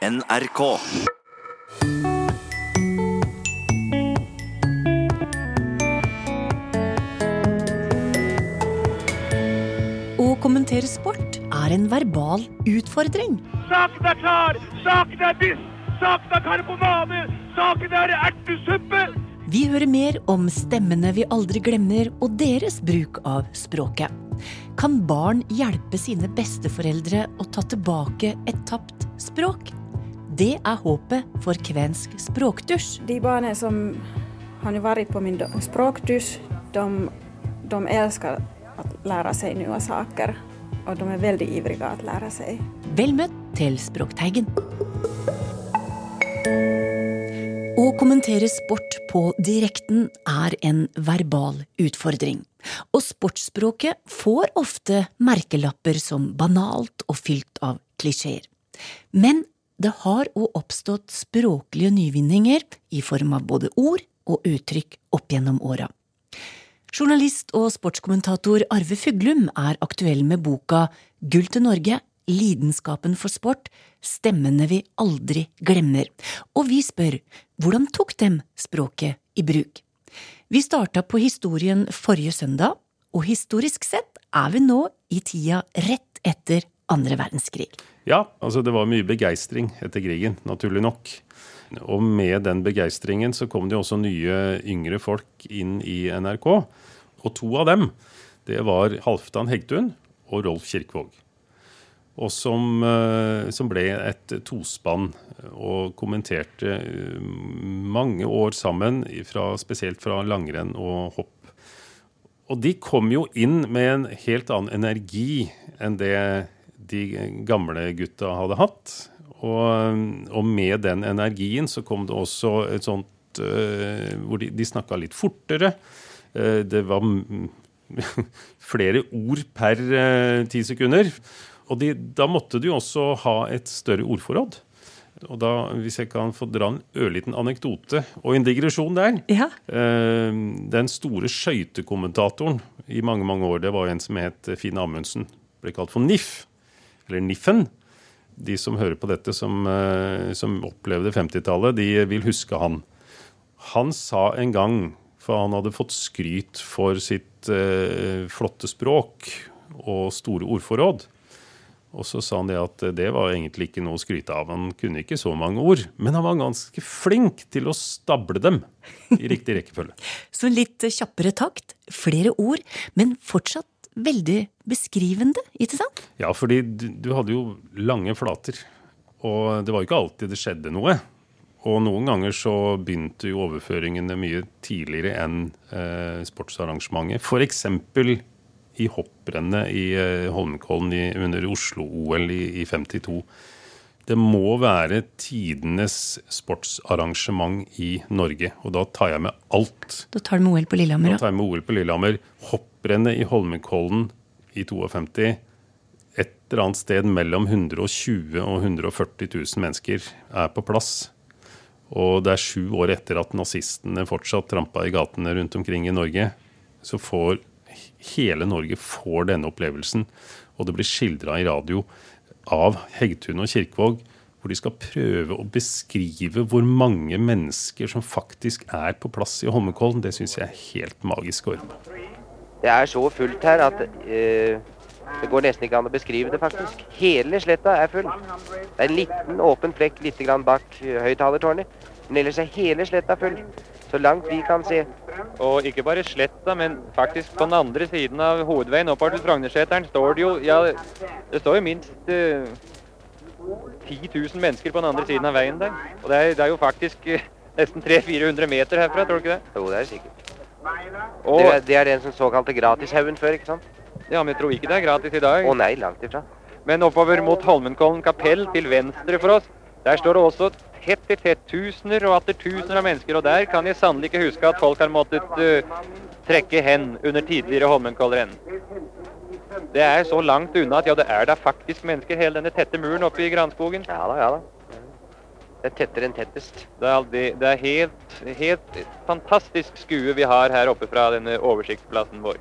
NRK. Å kommentere sport er en verbal utfordring. Saken er klar! Saken er biss! Saken er karbonade! Saken er ertesuppe! Vi hører mer om stemmene vi aldri glemmer, og deres bruk av språket. Kan barn hjelpe sine besteforeldre å ta tilbake et tapt språk? Det er håpet for kvensk språkdusj. De barna som har vært på min språkdusj, de, de elsker å lære seg nye saker. Og de er veldig ivrige å lære seg. Vel møtt til Språkteigen. Å kommentere sport på direkten er en verbal utfordring. Og sportsspråket får ofte merkelapper som banalt og fylt av klisjeer. Men det har òg oppstått språklige nyvinninger i form av både ord og uttrykk opp gjennom åra. Journalist og sportskommentator Arve Fuglum er aktuell med boka Gull til Norge lidenskapen for sport, stemmene vi aldri glemmer. Og vi spør hvordan tok dem språket i bruk? Vi starta på historien forrige søndag, og historisk sett er vi nå i tida rett etter andre verdenskrig. Ja, altså det var mye begeistring etter krigen, naturlig nok. Og med den begeistringen så kom det jo også nye yngre folk inn i NRK. Og to av dem, det var Halvdan Hegtun og Rolf Kirkvaag. Og som, eh, som ble et tospann og kommenterte eh, mange år sammen, fra, spesielt fra langrenn og hopp. Og de kom jo inn med en helt annen energi enn det de gamle gutta hadde hatt. Og, og med den energien så kom det også et sånt uh, hvor de, de snakka litt fortere. Uh, det var flere ord per eh, ti sekunder. Og de, da måtte jo også ha et større ordforråd. Og da, hvis jeg kan få dra en ørliten anekdote og en digresjon der Ja. Den store skøytekommentatoren i mange mange år, det var en som het Finn Amundsen. Ble kalt for NIF, eller Niffen. De som hører på dette, som, eh, som opplevde 50-tallet, de vil huske han. Han sa en gang, for han hadde fått skryt for sitt eh, flotte språk og store ordforråd. Og så sa han det at det var egentlig ikke noe å skryte av. Han kunne ikke så mange ord, men han var ganske flink til å stable dem i riktig rekkefølge. Så litt kjappere takt, flere ord, men fortsatt veldig beskrivende, ikke sant? Ja, fordi du, hadde jo lange flater, og det var jo ikke alltid det skjedde noe. Og noen ganger så begynte jo overføringene mye tidligere enn eh, sportsarrangementet. F.eks. i hopprennet i eh, Holmenkollen under Oslo-OL i, i 52. Det må være tidenes sportsarrangement i Norge, og da tar jeg med alt. Da tar du med OL på Lillehammer. Da tar jeg med OL på Lillehammer. Hopprennet i Holmenkollen i 52. Et eller annet sted mellom 120 000 og 140 000 mennesker er på plass. Og det er sju år etter at nazistene fortsatt trampa i gatene rundt omkring i Norge. Så får hele Norge får denne opplevelsen. Og det blir skildra i radio av Hegtun og Kirkevåg, hvor de skal prøve å beskrive hvor mange mennesker som faktisk er på plass i Holmenkollen. Det syns jeg er helt magisk å høre. Det er så fullt her at uh, det går nesten ikke an å beskrive det, faktisk. Hele sletta er full. Det er en liten åpen flekk litt grann bak eh, høyttalertårnet. Men ellers er hele sletta full. Så langt vi kan se. Og ikke bare sletta, men faktisk på den andre siden av hovedveien oppover til Frognerseteren står det jo Ja, det står jo minst uh, 10 000 mennesker på den andre siden av veien der. Og det er, det er jo faktisk uh, nesten 300-400 meter herfra, tror du ikke det? Jo, det er sikkert. Og, Det er, det er den som såkalte gratishaugen før, ikke sant? ja, men jeg tror ikke det er gratis i dag. Å nei, langt ifra. Men oppover mot Holmenkollen kapell til venstre for oss, der står det også tett i tett tusener og atter tusener av mennesker. Og der kan jeg sannelig ikke huske at folk har måttet uh, trekke hen under tidligere Holmenkollrenn. Det er så langt unna at ja, det er da faktisk mennesker hele denne tette muren oppe i granskogen. Ja da, ja da. Det er tettere enn tettest. Det er, aldri, det er helt, helt fantastisk skue vi har her oppe fra denne oversiktsplassen vår.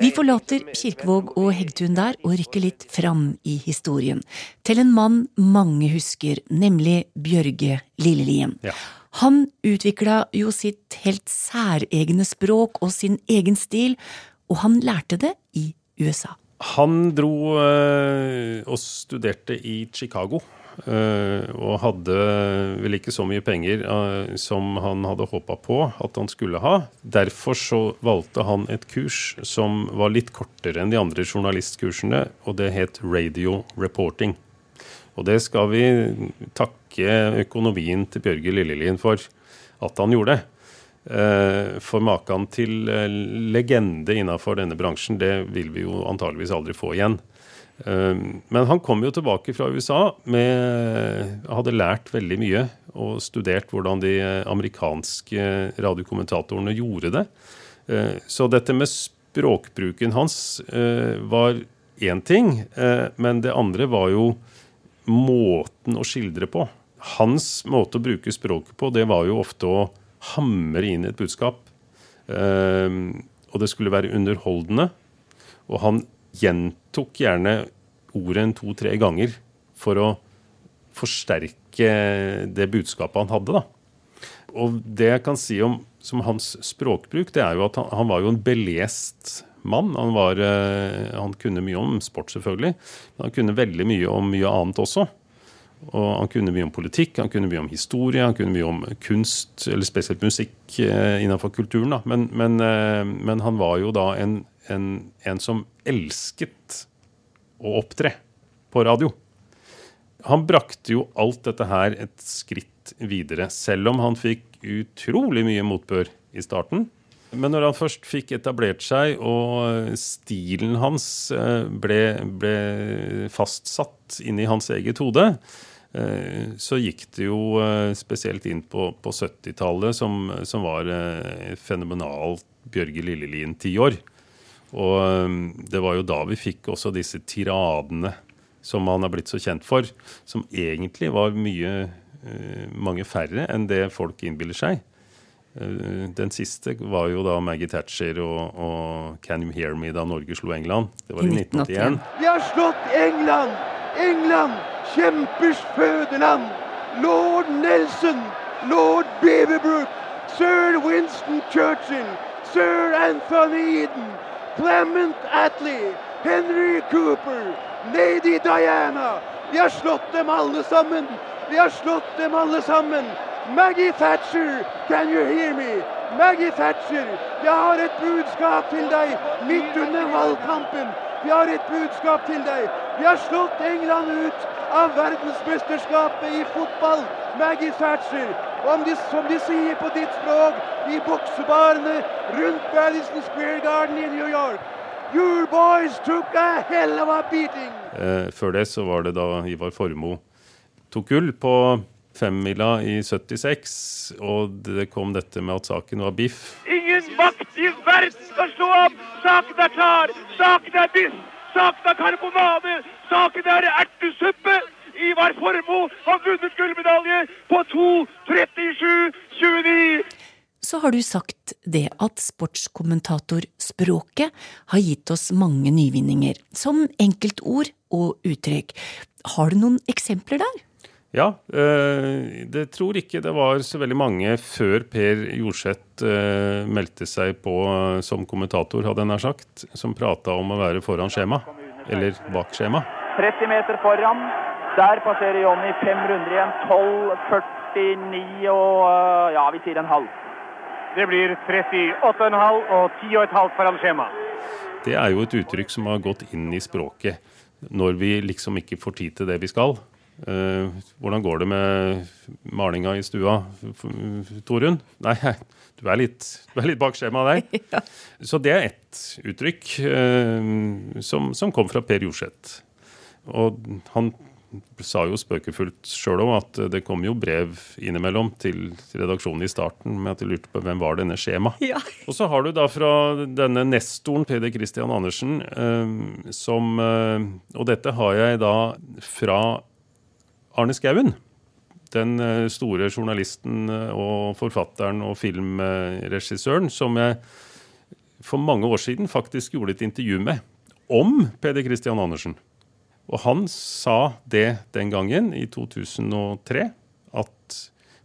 Vi forlater Kirkevåg og Heggtun der og rykker litt fram i historien. Til en mann mange husker, nemlig Bjørge Lillelien. Ja. Han utvikla jo sitt helt særegne språk og sin egen stil, og han lærte det i USA. Han dro eh, og studerte i Chicago. Eh, og hadde vel ikke så mye penger eh, som han hadde håpa på at han skulle ha. Derfor så valgte han et kurs som var litt kortere enn de andre journalistkursene, og det het radio reporting. Og det skal vi takke økonomien til Bjørge Lillelien for at han gjorde. Eh, For maken til legende innafor denne bransjen, det vil vi jo antageligvis aldri få igjen. Eh, Men han kom jo tilbake fra USA med Hadde lært veldig mye og studert hvordan de amerikanske radiokommentatorene gjorde det. Eh, Så dette med språkbruken hans eh, var én ting, eh, men det andre var jo måten å skildre på. Hans måte å bruke språket på, det var jo ofte å hamre inn et budskap. Eh, og det skulle være underholdende. Og han gjentok gjerne ordet en to-tre ganger for å forsterke det budskapet han hadde. da. Og det jeg kan si om som hans språkbruk, det er jo at han, han var jo en belest mann. Han, var, eh, han kunne mye om sport, selvfølgelig, men han kunne veldig mye om mye annet også. Og han kunne mye om politikk, han kunne mye om historie, han kunne mye om kunst, eller spesielt musikk eh, innenfor kulturen. Da. Men, men, eh, men han var jo da en, en, en som elsket å opptre på radio. Han brakte jo alt dette her et skritt videre, selv om han fikk utrolig mye motbør i starten. Men når han først fikk etablert seg, og stilen hans eh, ble, ble fastsatt inn i hans eget hode, eh, så gikk det jo eh, spesielt inn på, på 70-tallet, som, som var fenomenalt Bjørge Lillelien-tiår. Og eh, det var jo da vi fikk også disse tiradene som han er blitt så kjent for, som egentlig var mye eh, mange færre enn det folk innbiller seg. Eh, Den siste var jo da Maggie Thatcher og, og Can You Hear Me da Norge slo England. Det var i 1981. Vi har slått England! England, kjempers fødeland! Lord Nelson, lord Beaverbrook, sir Winston Churchill, sir Anthony Eden, Clement Attlee, Henry Cooper, lady Diana. Vi har slått dem alle sammen! Vi har slått dem alle sammen! Maggie Thatcher, can you hear me? Maggie Thatcher, jeg har et budskap til deg midt under valgkampen. Vi har et budskap til deg. Vi har slått England ut av verdensmesterskapet i fotball. Maggie Thatcher. De, som de sier på ditt språk, i buksebarene rundt Madison Square Garden i New York. Your boys took a hell of a beating. Eh, før det så var det da Ivar Formoe tok gull på femmila i 76, og det kom dette med at saken var biff. Ingen makt i verden skal slå opp! Saken er klar! Saken er biff! Saken er karbonade! Saken er ertesuppe! Ivar Formoe har vunnet gullmedalje på 2.37,29! Så har du sagt det at sportskommentatorspråket har gitt oss mange nyvinninger, som enkeltord og uttrykk. Har du noen eksempler der? Ja, eh, det tror ikke det var så veldig mange før Per Jorseth eh, meldte seg på eh, som kommentator, hadde jeg nær sagt, som prata om å være foran skjema. Eller bak skjema. 30 meter foran. Der passerer Jonny fem runder igjen. 12,49 og øh, ja, vi sier en halv. Det blir 38,5 og 10,5 foran skjema. Det er jo et uttrykk som har gått inn i språket når vi liksom ikke får tid til det vi skal. Eh, hvordan går det med malinga i stua, Torunn? Nei, du er litt, du er litt bak skjemaet der. Så det er ett uttrykk eh, som, som kom fra Per Jorseth. Og han sa jo spøkefullt sjøl òg at det kom jo brev innimellom til redaksjonen i starten med at de lurte på hvem var denne skjema. Og så har du da fra denne nestoren Peder Christian Andersen eh, som eh, Og dette har jeg da fra Arne Skouen. Den eh, store journalisten eh, og forfatteren og filmregissøren som jeg for mange år siden faktisk gjorde et intervju med om Peder Christian Andersen. Og han sa det den gangen, i 2003, at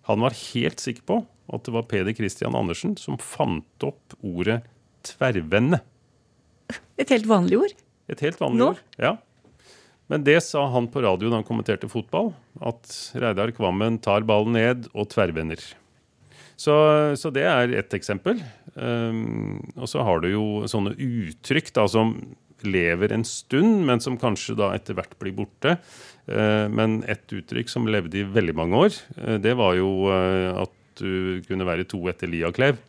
han var helt sikker på at det var Peder Christian Andersen som fant opp ordet tverrvende. Et helt vanlig ord? Et helt vanlig Nå? ord, ja. Men det sa han på radio da han kommenterte fotball, at Reidar Kvammen tar ballen ned og tverrvender. Så, så det er ett eksempel. Um, og så har du jo sånne uttrykk da, som lever en stund, men som kanskje da etter hvert blir borte. Uh, men et uttrykk som levde i veldig mange år, uh, det var jo uh, at du kunne være to etter Liaklev.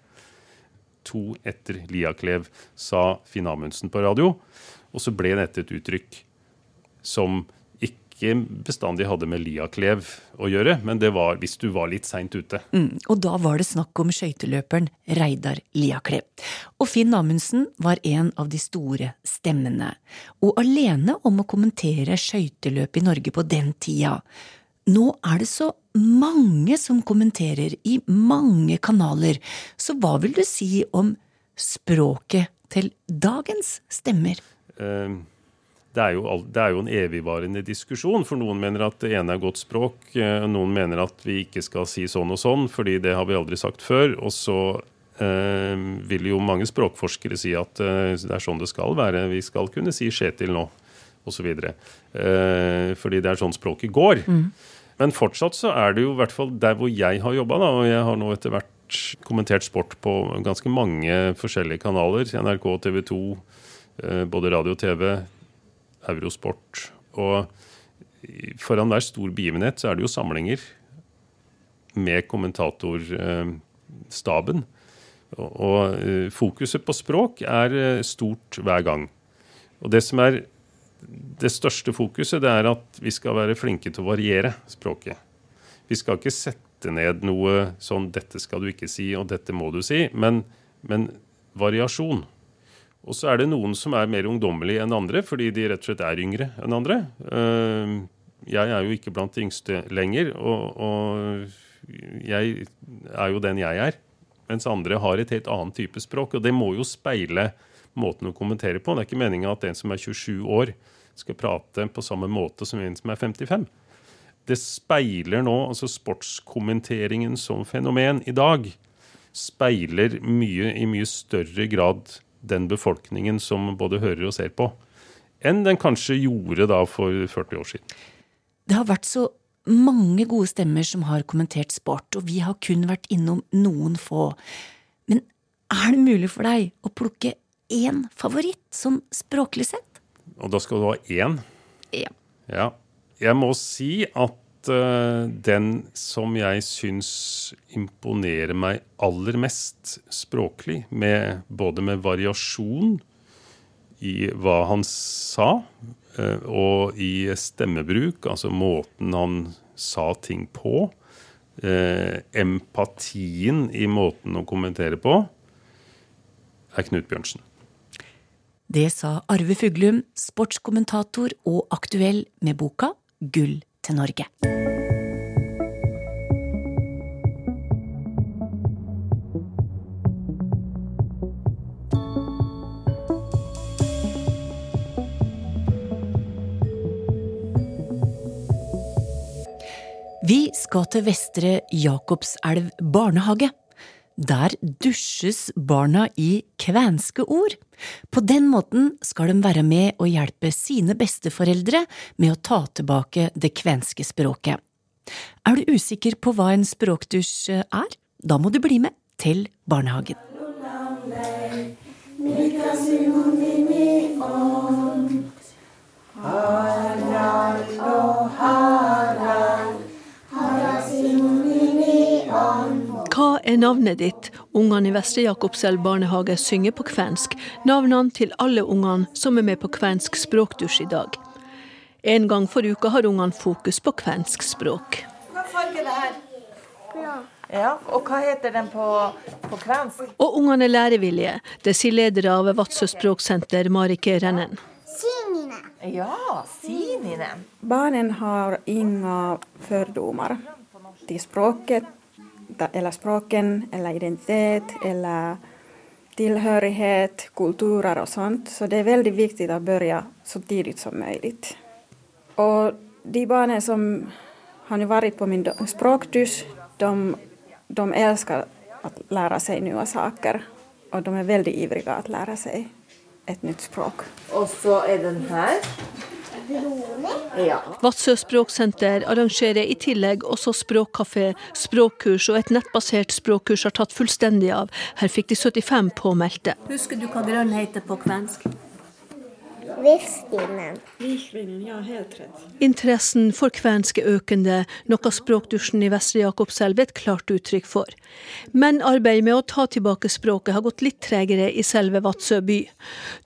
To etter Liaklev, sa Finn Amundsen på radio. Og så ble dette et uttrykk som ikke bestandig hadde med Liaklev å gjøre, men det var hvis du var litt seint ute. Mm, og da var det snakk om skøyteløperen Reidar Liaklev. Og Finn Amundsen var en av de store stemmene, og alene om å kommentere skøyteløp i Norge på den tida. Nå er det så mange som kommenterer i mange kanaler, så hva vil du si om språket til dagens stemmer? Eh, det er, jo, det er jo en evigvarende diskusjon. For noen mener at det ene er godt språk, eh, noen mener at vi ikke skal si sånn og sånn, fordi det har vi aldri sagt før. Og så eh, vil jo mange språkforskere si at eh, det er sånn det skal være. Vi skal kunne si Kjetil nå, osv. Eh, fordi det er sånn språket går. Men fortsatt så er det jo i hvert fall der hvor jeg har jobba, og jeg har nå etter hvert kommentert sport på ganske mange forskjellige kanaler. NRK, TV 2, eh, både radio og TV, Eurosport. Og foran hver stor begivenhet så er det jo samlinger med kommentatorstaben. Og, eh, fokuset på språk er eh, stort hver gang. Og det som er det største fokuset, det er at vi skal være flinke til å variere språket. Vi skal ikke sette ned noe sånn 'dette skal du ikke si', og 'dette må du si', men, men variasjon. Og så er det noen som er mer ungdommelige enn andre, fordi de rett og slett er yngre enn andre. Eh, Jeg er jo ikke blant de yngste lenger, og jeg er jo den jeg er. Mens andre har et helt annet type språk, og det må jo speile måten å kommentere på. Det er ikke meninga at en som er 27 år, skal prate på samme måte som en som er 55. Det speiler nå, altså sportskommenteringen som fenomen i dag, speiler mye i mye større grad den befolkningen som både hører og ser på, enn den kanskje gjorde da for 40 år siden. Det har vært så mange gode stemmer som har kommentert sport, og vi har kun vært innom noen få. Men er det mulig for deg å plukke én favoritt, sånn språklig sett? Og da skal du ha én. Ja. Ja. Jeg må si at eh, den som jeg syns imponerer meg aller mest språklig, med, både med variasjon i hva han sa, uh, og i stemmebruk, altså måten han sa ting på, uh, empatien i måten å kommentere på, er Knut Bjørnsen. Det sa Arve Fuglum, sportskommentator og aktuell med boka Gull til Norge. Vi skal til Vestre Jakobselv barnehage. Der dusjes barna i kvenske ord. På den måten skal de være med og hjelpe sine besteforeldre med å ta tilbake det kvenske språket. Er du usikker på hva en språkdusj er? Da må du bli med til barnehagen. Hva er navnet ditt? Ungene i Vestre Jakobselv barnehage synger på kvensk. Navnene til alle ungene som er med på kvensk språkdusj i dag. En gang for uka har ungene fokus på kvensk språk. Hva farge er det her? Ja, og hva heter den på, på kvensk? Og ungene er lærevillige. Det sier leder av Vadsø språksenter, Marike Rennen. Ja, Sinine. Barnen har inga fordommer til språket, eller språken, eller identitet, eller tillhörighet, kulturer och sånt. Så det är väldigt viktigt att börja så tidigt som möjligt. Och de barnen som har nu varit på min språkdys, de, de älskar att lära sig nya saker och de är väldigt ivriga att lära sig ett nytt språk. Och så är den här. Ja. Vadsø språksenter arrangerer i tillegg også språkkafé, språkkurs, og et nettbasert språkkurs har tatt fullstendig av. Her fikk de 75 påmeldte. Husker du hva grønn heter på kvensk? Ja, helt rett. Interessen for kvensk er økende, noe språkdusjen i Vestre Jakobselv er et klart uttrykk for. Men arbeidet med å ta tilbake språket har gått litt tregere i selve Vadsø by.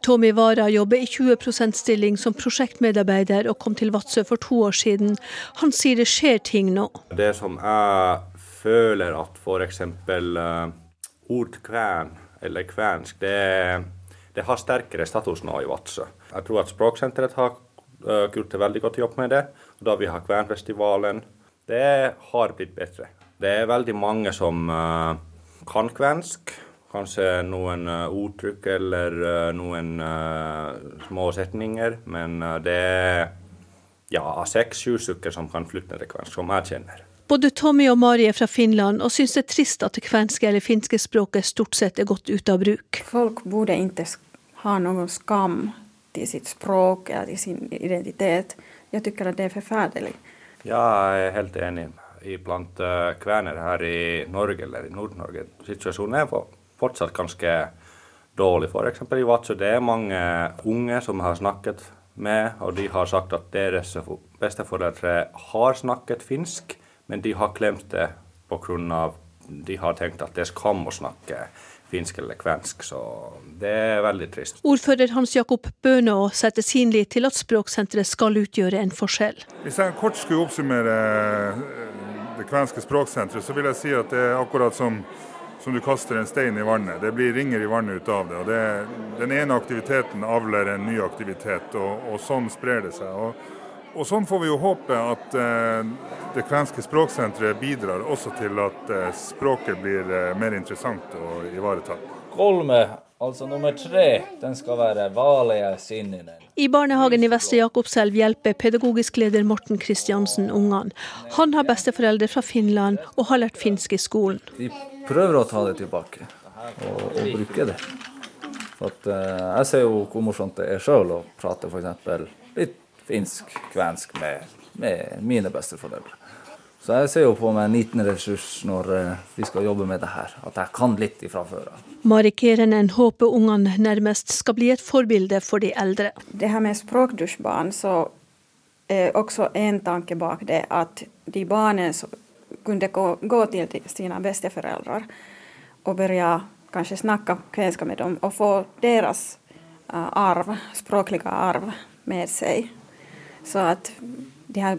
Tommy Wara jobber i 20% stilling som prosjektmedarbeider og kom til Vadsø for to år siden. Han sier det skjer ting nå. Det som jeg føler at f.eks. Uh, eh, ord kven eller kvensk, det, det har sterkere status nå i Vadsø. Jeg tror at Språksenteret har uh, gjort det veldig godt jobb med det. Og da vi har Kvenfestivalen, det har blitt bedre. Det er veldig mange som uh, kan kvensk. Kanskje noen uh, ordtrykk eller noen små setninger. Men det er ja, seks-sju stykker som kan flytte til kvensk, som jeg kjenner. Både Tommy og Mari er fra Finland og syns det er trist at det kvenske eller finske språket stort sett er gått ut av bruk. Folk burde ikke ha noen skam til sitt språk eller til sin identitet. Jeg syns det er forferdelig. Jeg er helt enig. Iblant uh, kvener her i Norge eller i Nord-Norge situasjonen er fortsatt ganske dårlig. F.eks. i Vadsø det er mange unge som har snakket med, og de har sagt at deres besteforeldre har snakket finsk, men de har glemt det pga. de har tenkt at det er skam å snakke finsk eller kvensk. Så det er veldig trist. Ordfører Hans Jakob Bønå setter sin lit til at språksenteret skal utgjøre en forskjell. Hvis jeg kort skulle oppsummere eh, det kvenske språksenteret, så vil jeg si at det er akkurat som, som du kaster en stein i vannet. Det blir ringer i vannet ut av det. og det, Den ene aktiviteten avler en ny aktivitet, og, og sånn sprer det seg. Og, og Sånn får vi jo håpe at eh, det kvenske språksenteret bidrar også til at eh, språket blir eh, mer interessant å ivareta. Kolme, altså nummer tre, den skal være Valia Sinninen. I barnehagen i Vestre Jakobselv hjelper pedagogisk leder Morten Kristiansen ungene. Han har besteforeldre fra Finland og har lært finsk i skolen. Vi prøver å ta det tilbake og, og bruke det. For at, jeg ser jo hvor morsomt det er sjøl å prate f.eks. litt finsk, kvensk med, med mine besteforeldre. Så jeg ser jo på meg en liten ressurs når eh, vi skal jobbe med det her, at jeg kan litt ifra før av. Mari Kerenen håper ungene nærmest skal bli et forbilde for de eldre. Det her med språkdusjbarn, så er også en tanke bak det at de barna kunne gå, gå til sine besteforeldre og begynne kanskje snakke kvensk med dem og få deres uh, arv, språklige arv med seg. Så at de her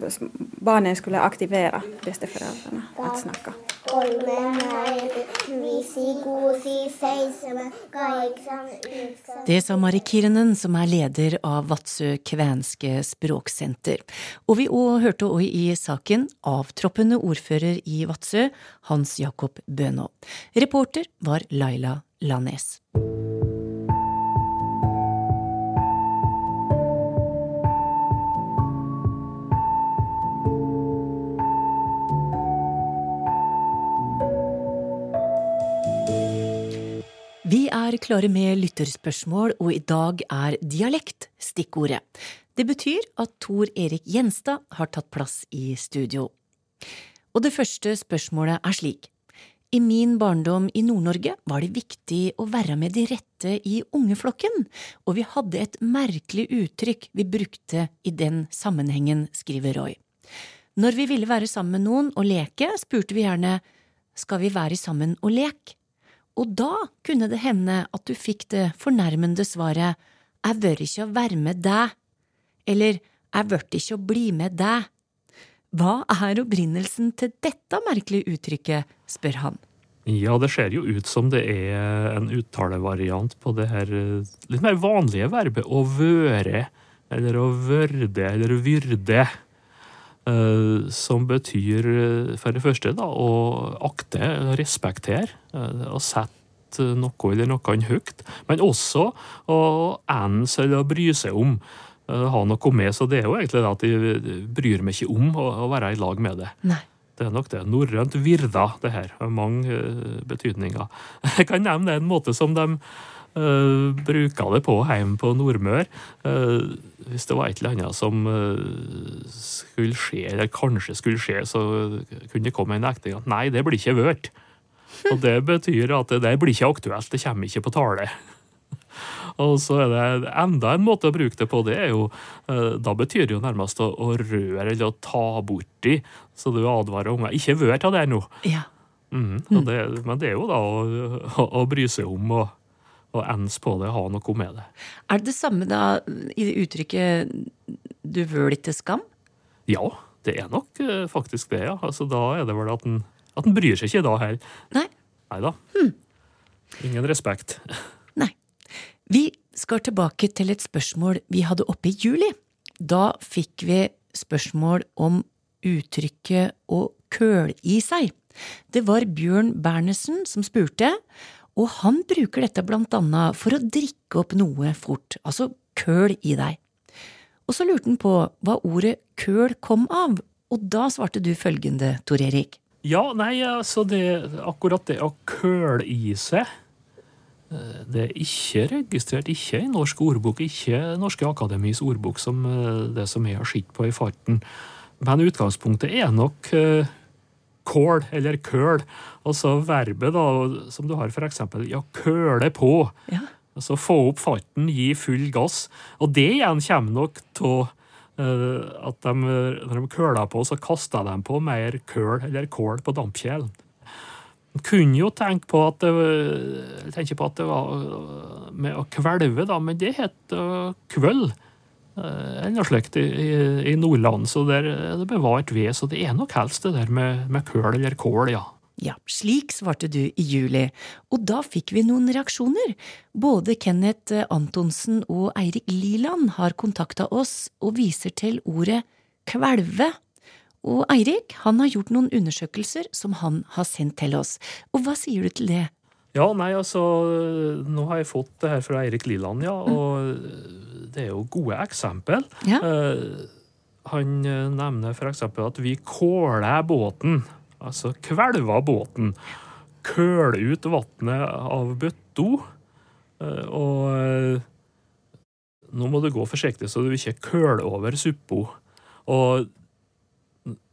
barna skulle aktivere besteföräldrarna å snakke Det sa Mari Kirnen som er leder av Vadsø kvenske språksenter. Og vi òg hørte òg i saken avtroppende ordfører i Vadsø, Hans Jakob Bønå. Reporter var Laila Lanes. Er klare med lytterspørsmål, og i dag er dialekt stikkordet. Det betyr at Tor Erik Gjenstad har tatt plass i studio. Og det første spørsmålet er slik. I min barndom i Nord-Norge var det viktig å være med de rette i ungeflokken, og vi hadde et merkelig uttrykk vi brukte i den sammenhengen, skriver Roy. Når vi ville være sammen med noen og leke, spurte vi gjerne skal vi være sammen og leke? Og da kunne det hende at du fikk det fornærmende svaret Jeg vør ikke å være med deg, eller Jeg vørt ikke å bli med deg. Hva er opprinnelsen til dette merkelige uttrykket, spør han. Ja, det ser jo ut som det er en uttalevariant på det her litt mer vanlige verbet å vøre, eller å vørde, eller å vyrde. Uh, som betyr uh, for det første da, å akte, respektere, og å sette noe eller noen høyt, men også å anse eller bry seg om. eh, Ha noe med, så det er jo egentlig det at de bryr meg ikke om å, være i lag med det. Nei. Det er nok det. Norrønt virda, det her. Har mange eh, betydninger. Jeg kan nevne en måte som de uh, bruker det på hjemme på Nordmør. Uh, hvis det var et eller annet som uh, skulle skje, eller kanskje skulle skje, så kunne det komme en ekting at nei, det blir ikke vørt. Og det betyr at det, det blir ikke aktuelt, det kommer ikke på tale. Og så er det enda en måte å bruke det på, det er jo eh, Da betyr det jo nærmest å, å røre eller å ta borti, så du advarer unger. Ikke vør av det nå. Ja. Mm, det, men det er jo da å, å, å bry seg om og, og ens på det, ha noe med det. Er det det samme da i det uttrykket 'du vøl ikke skam'? Ja, det er nok eh, faktisk det, ja. Altså, da er det vel at en, at en bryr seg ikke da her. Nei. Nei da. Ingen respekt. Nei. Vi skal tilbake til et spørsmål vi hadde oppe i juli. Da fikk vi spørsmål om uttrykket å køl i seg. Det var Bjørn Bernersen som spurte, og han bruker dette blant annet for å drikke opp noe fort, altså køl i deg. Og så lurte han på hva ordet køl kom av, og da svarte du følgende, Tor Erik. Ja, nei, altså det, akkurat det å køle i seg det er ikke registrert, ikke i norsk ordbok, ikke Norske Akademis ordbok, som eh, det som jeg har sett på i farten. Men utgangspunktet er nok eh, kål, eller køl. Og så verbet da, som du har eksempel, ja, køle på. Altså få opp farten, gi full gass. Og det igjen kommer nok av at de, når de køler på, så kaster de på mer køl eller kål på dampkjelen. Man kunne jo tenke på at det, tenke på at det var øh, med å kvelve, da, men det het kvøll. Eller noe slikt i, i, Nordland, så der er det bevart ved. Så det er nok helst det der med, med køl eller kål, ja. Ja, slik svarte du i juli, og da fikk vi noen reaksjoner. Både Kenneth Antonsen og Eirik Liland har kontakta oss og viser til ordet kvelve. Og Eirik han har gjort noen undersøkelser som han har sendt til oss. Og hva sier du til det? Ja, nei, altså Nå har jeg fått det her fra Eirik Liland, ja, og det er jo gode eksempel. Ja. han eh, nevner eksempel at vi kåler båten, altså kvelver båten. Køler ut vannet av bøtta, eh, og eh, nå må du gå forsiktig så du ikke køler over suppa. Og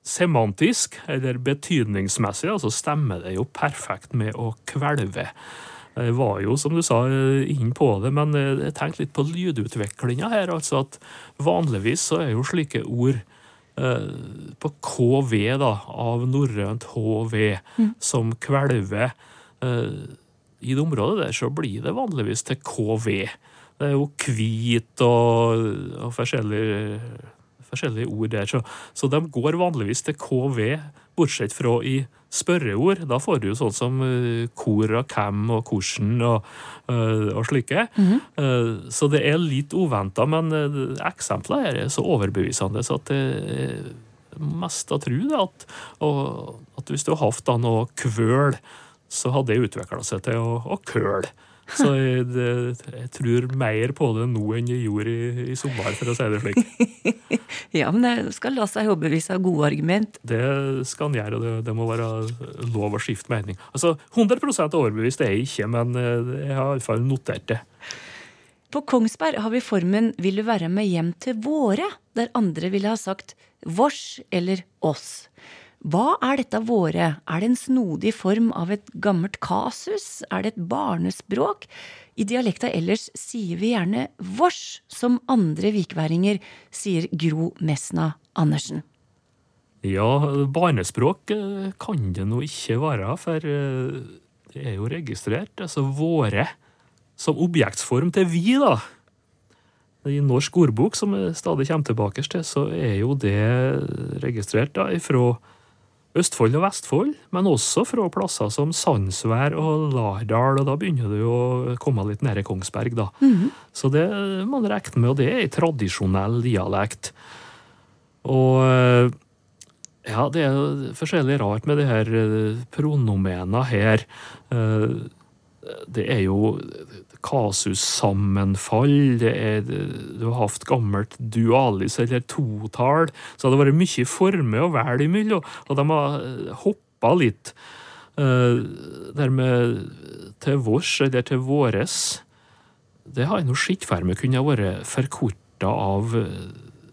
semantisk, eller betydningsmessig, altså stemmer det jo perfekt med å kvelve. Jeg var jo, som du sa, inn på det, men jeg tenkte litt på lydutviklinga her. altså at Vanligvis så er jo slike ord eh, på KV, da, av norrønt HV, som kvelve. Eh, I det området der så blir det vanligvis til KV. Det er jo hvit og, og forskjellige forskjellige ord der. Så, så de går vanligvis til KV, bortsett fra i spørreord. Da får du jo sånn som kor hvor og hvem og hvordan og, uh, og slike. Uh, så det er litt uventa, men eksemplene her er så overbevisende så at det mest tro det at, og, at hvis du har hatt noe kvøl, så hadde det utvikla seg til å, å køle. Så jeg, det, jeg tror mer på det nå enn jeg gjorde i, i sommer, for å si det slik. Ja, men det skal la seg overbevise av gode argument. Det skal han gjøre, og det, det må være lov å skifte mening. Altså, 100 overbevist er jeg ikke, men eh, jeg har iallfall notert det. På Kongsberg har vi formen 'Vil du være med hjem til våre', der andre ville ha sagt 'vårs' eller 'oss'. Hva er dette våre? Er det en snodig form av et gammelt kasus? Er det et barnespråk? I dialekta ellers sier vi gjerne vårs, som andre vikværinger, sier Gro Mesna Andersen. Ja, barnespråk eh, kan det nå ikke være, for eh, det er jo registrert. Altså våre som objektsform til vi, da. I norsk ordbok, som jeg stadig kommer tilbake til, så er jo det registrert da, fra Østfold og Vestfold, men også fra plasser som Sandsvær og Lardal, og da begynner du å komme litt i Kongsberg, da. Så det må man regne med, og det er en tradisjonell dialekt. Og eh, ja, det er forskjellig rart med de her eh, pronomena her. Eh, det er jo kasussammenfall, det er, du har hatt gammelt dualis eller totall, så det har vært mye former å velge imellom, og de har hoppa litt. Uh, dermed til vårs eller til våres, det har jeg nå sett for meg kunne vært forkorta av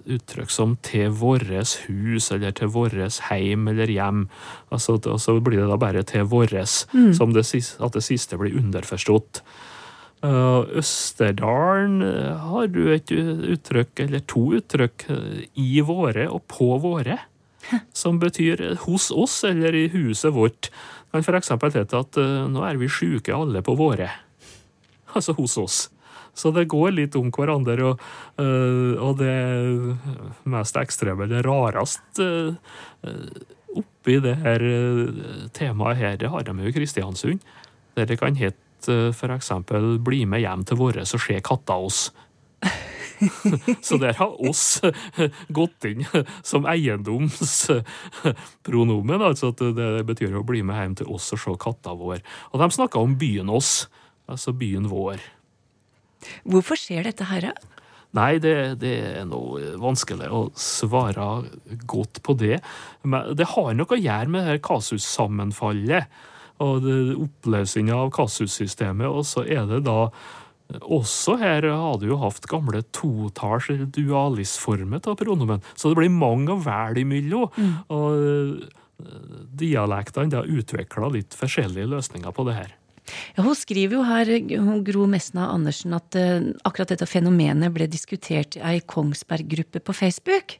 uttrykk som 'til våres hus' eller 'til våres heim' eller 'hjem'. Altså, og så blir det da bare 'til våres', mm. som det, at det siste blir underforstått. Uh, Østerdalen uh, har du et uttrykk, eller to uttrykk, uh, i våre og på våre, som betyr hos oss eller i huset vårt. Kan f.eks. hete at nå er vi sjuke alle på våre. Altså hos oss. Så det går litt om hverandre. Og, øh, og det mest ekstreme, det rareste øh, oppi det her øh, temaet her, det har de jo i Kristiansund. Der det kan hete f.eks.: Bli med hjem til våre, så ser katta oss. Så der har oss gått inn som eiendomspronomen. altså at Det betyr å bli med hjem til oss og se katta vår. Og de snakker om byen oss, altså byen vår. Hvorfor skjer dette her? Nei, det, det, er noe vanskelig å svare godt på det. Men det har noe å gjøre med det kasussammenfallet og oppløsninga av kasussystemet. Og så er det da også her har du jo hatt gamle totalls- dualisformer av pronomen, så det blir mange å velge imellom. Mm. Og dialektene har utvikla litt forskjellige løsninger på det her. Ja, hun skriver jo her, hun Gro Mesna Andersen, at uh, akkurat dette fenomenet ble diskutert i ei Kongsberg-gruppe på Facebook,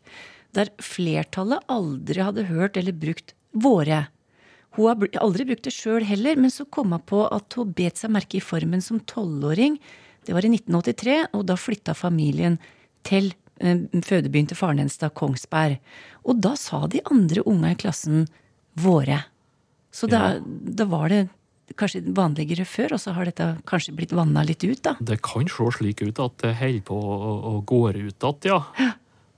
der flertallet aldri hadde hørt eller brukt våre. Hun har aldri brukt det sjøl heller, men så kom hun på at hun bet seg merke i formen som tolvåring. Det var i 1983, og da flytta familien til uh, fødebyen til faren hennes, da Kongsberg. Og da sa de andre unga i klassen våre. Så da, ja. da var det kanskje vanligere før, og så har dette kanskje blitt vanna litt ut, da? Det kan se slik ut at det holder på å gå ut igjen, ja. ja.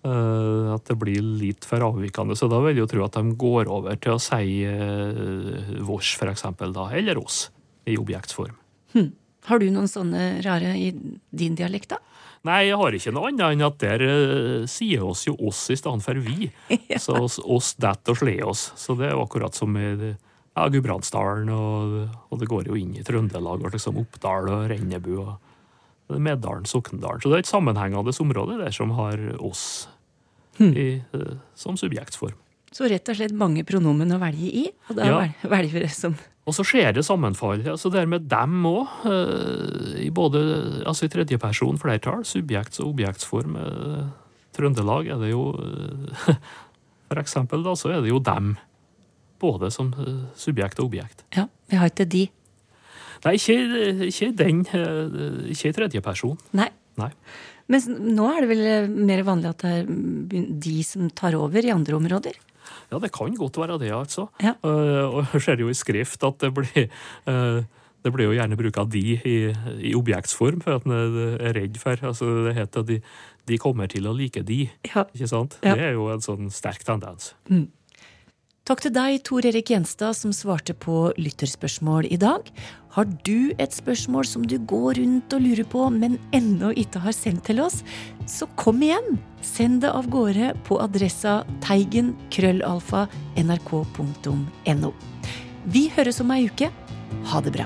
Uh, at det blir litt for avvikende. Så da vil jeg jo tro at de går over til å si uh, vårs, for eksempel, da, eller oss, i objektsform. Hm. Har du noen sånne rare i din dialekt, da? Nei, jeg har ikke noe annet enn at der uh, sier oss jo oss i stedet for vi. ja. Så oss, oss det og sle oss. Så det er akkurat som i ja, Gudbrandsdalen, og, og, det går jo inn i Trøndelag, og liksom Oppdal og Rennebu og Meddalen, Sokndalen. Så det er et sammenhengende område der som har oss hmm. i, uh, som subjektsform. Så rett og slett mange pronomen å velge i, og da ja. velger vi det som og så skjer det sammenfall. altså Det med dem òg, uh, i både altså i tredjeperson flertall, subjekts- og objektsform. Uh, Trøndelag er det jo For eksempel, da, så er det jo dem både som eh, subjekt og objekt. Ja, vi har ikke de. Nei, ikke, ikke den. Eh, ikke i tredjeperson. Nei. Nei. Men nå er det vel eh, mer vanlig at det er de som tar over i andre områder? Ja, det kan godt være det, altså. Ja. Uh, og det ser jo i skrift at det blir uh, det blir jo gjerne bruk av de i, i objektsform, for at en er redd for altså Det heter at de, de kommer til å like de. Ja. Ikke sant? Ja. Det er jo en sånn sterk tendens. Mm. Takk til deg, Tor Erik Gjenstad, som svarte på lytterspørsmål i dag. Har du et spørsmål som du går rundt og lurer på, men ennå ikke har sendt til oss, så kom igjen! Send det av gårde på adressa teigen.krøllalfa.nrk.no. Vi høres om ei uke. Ha det bra.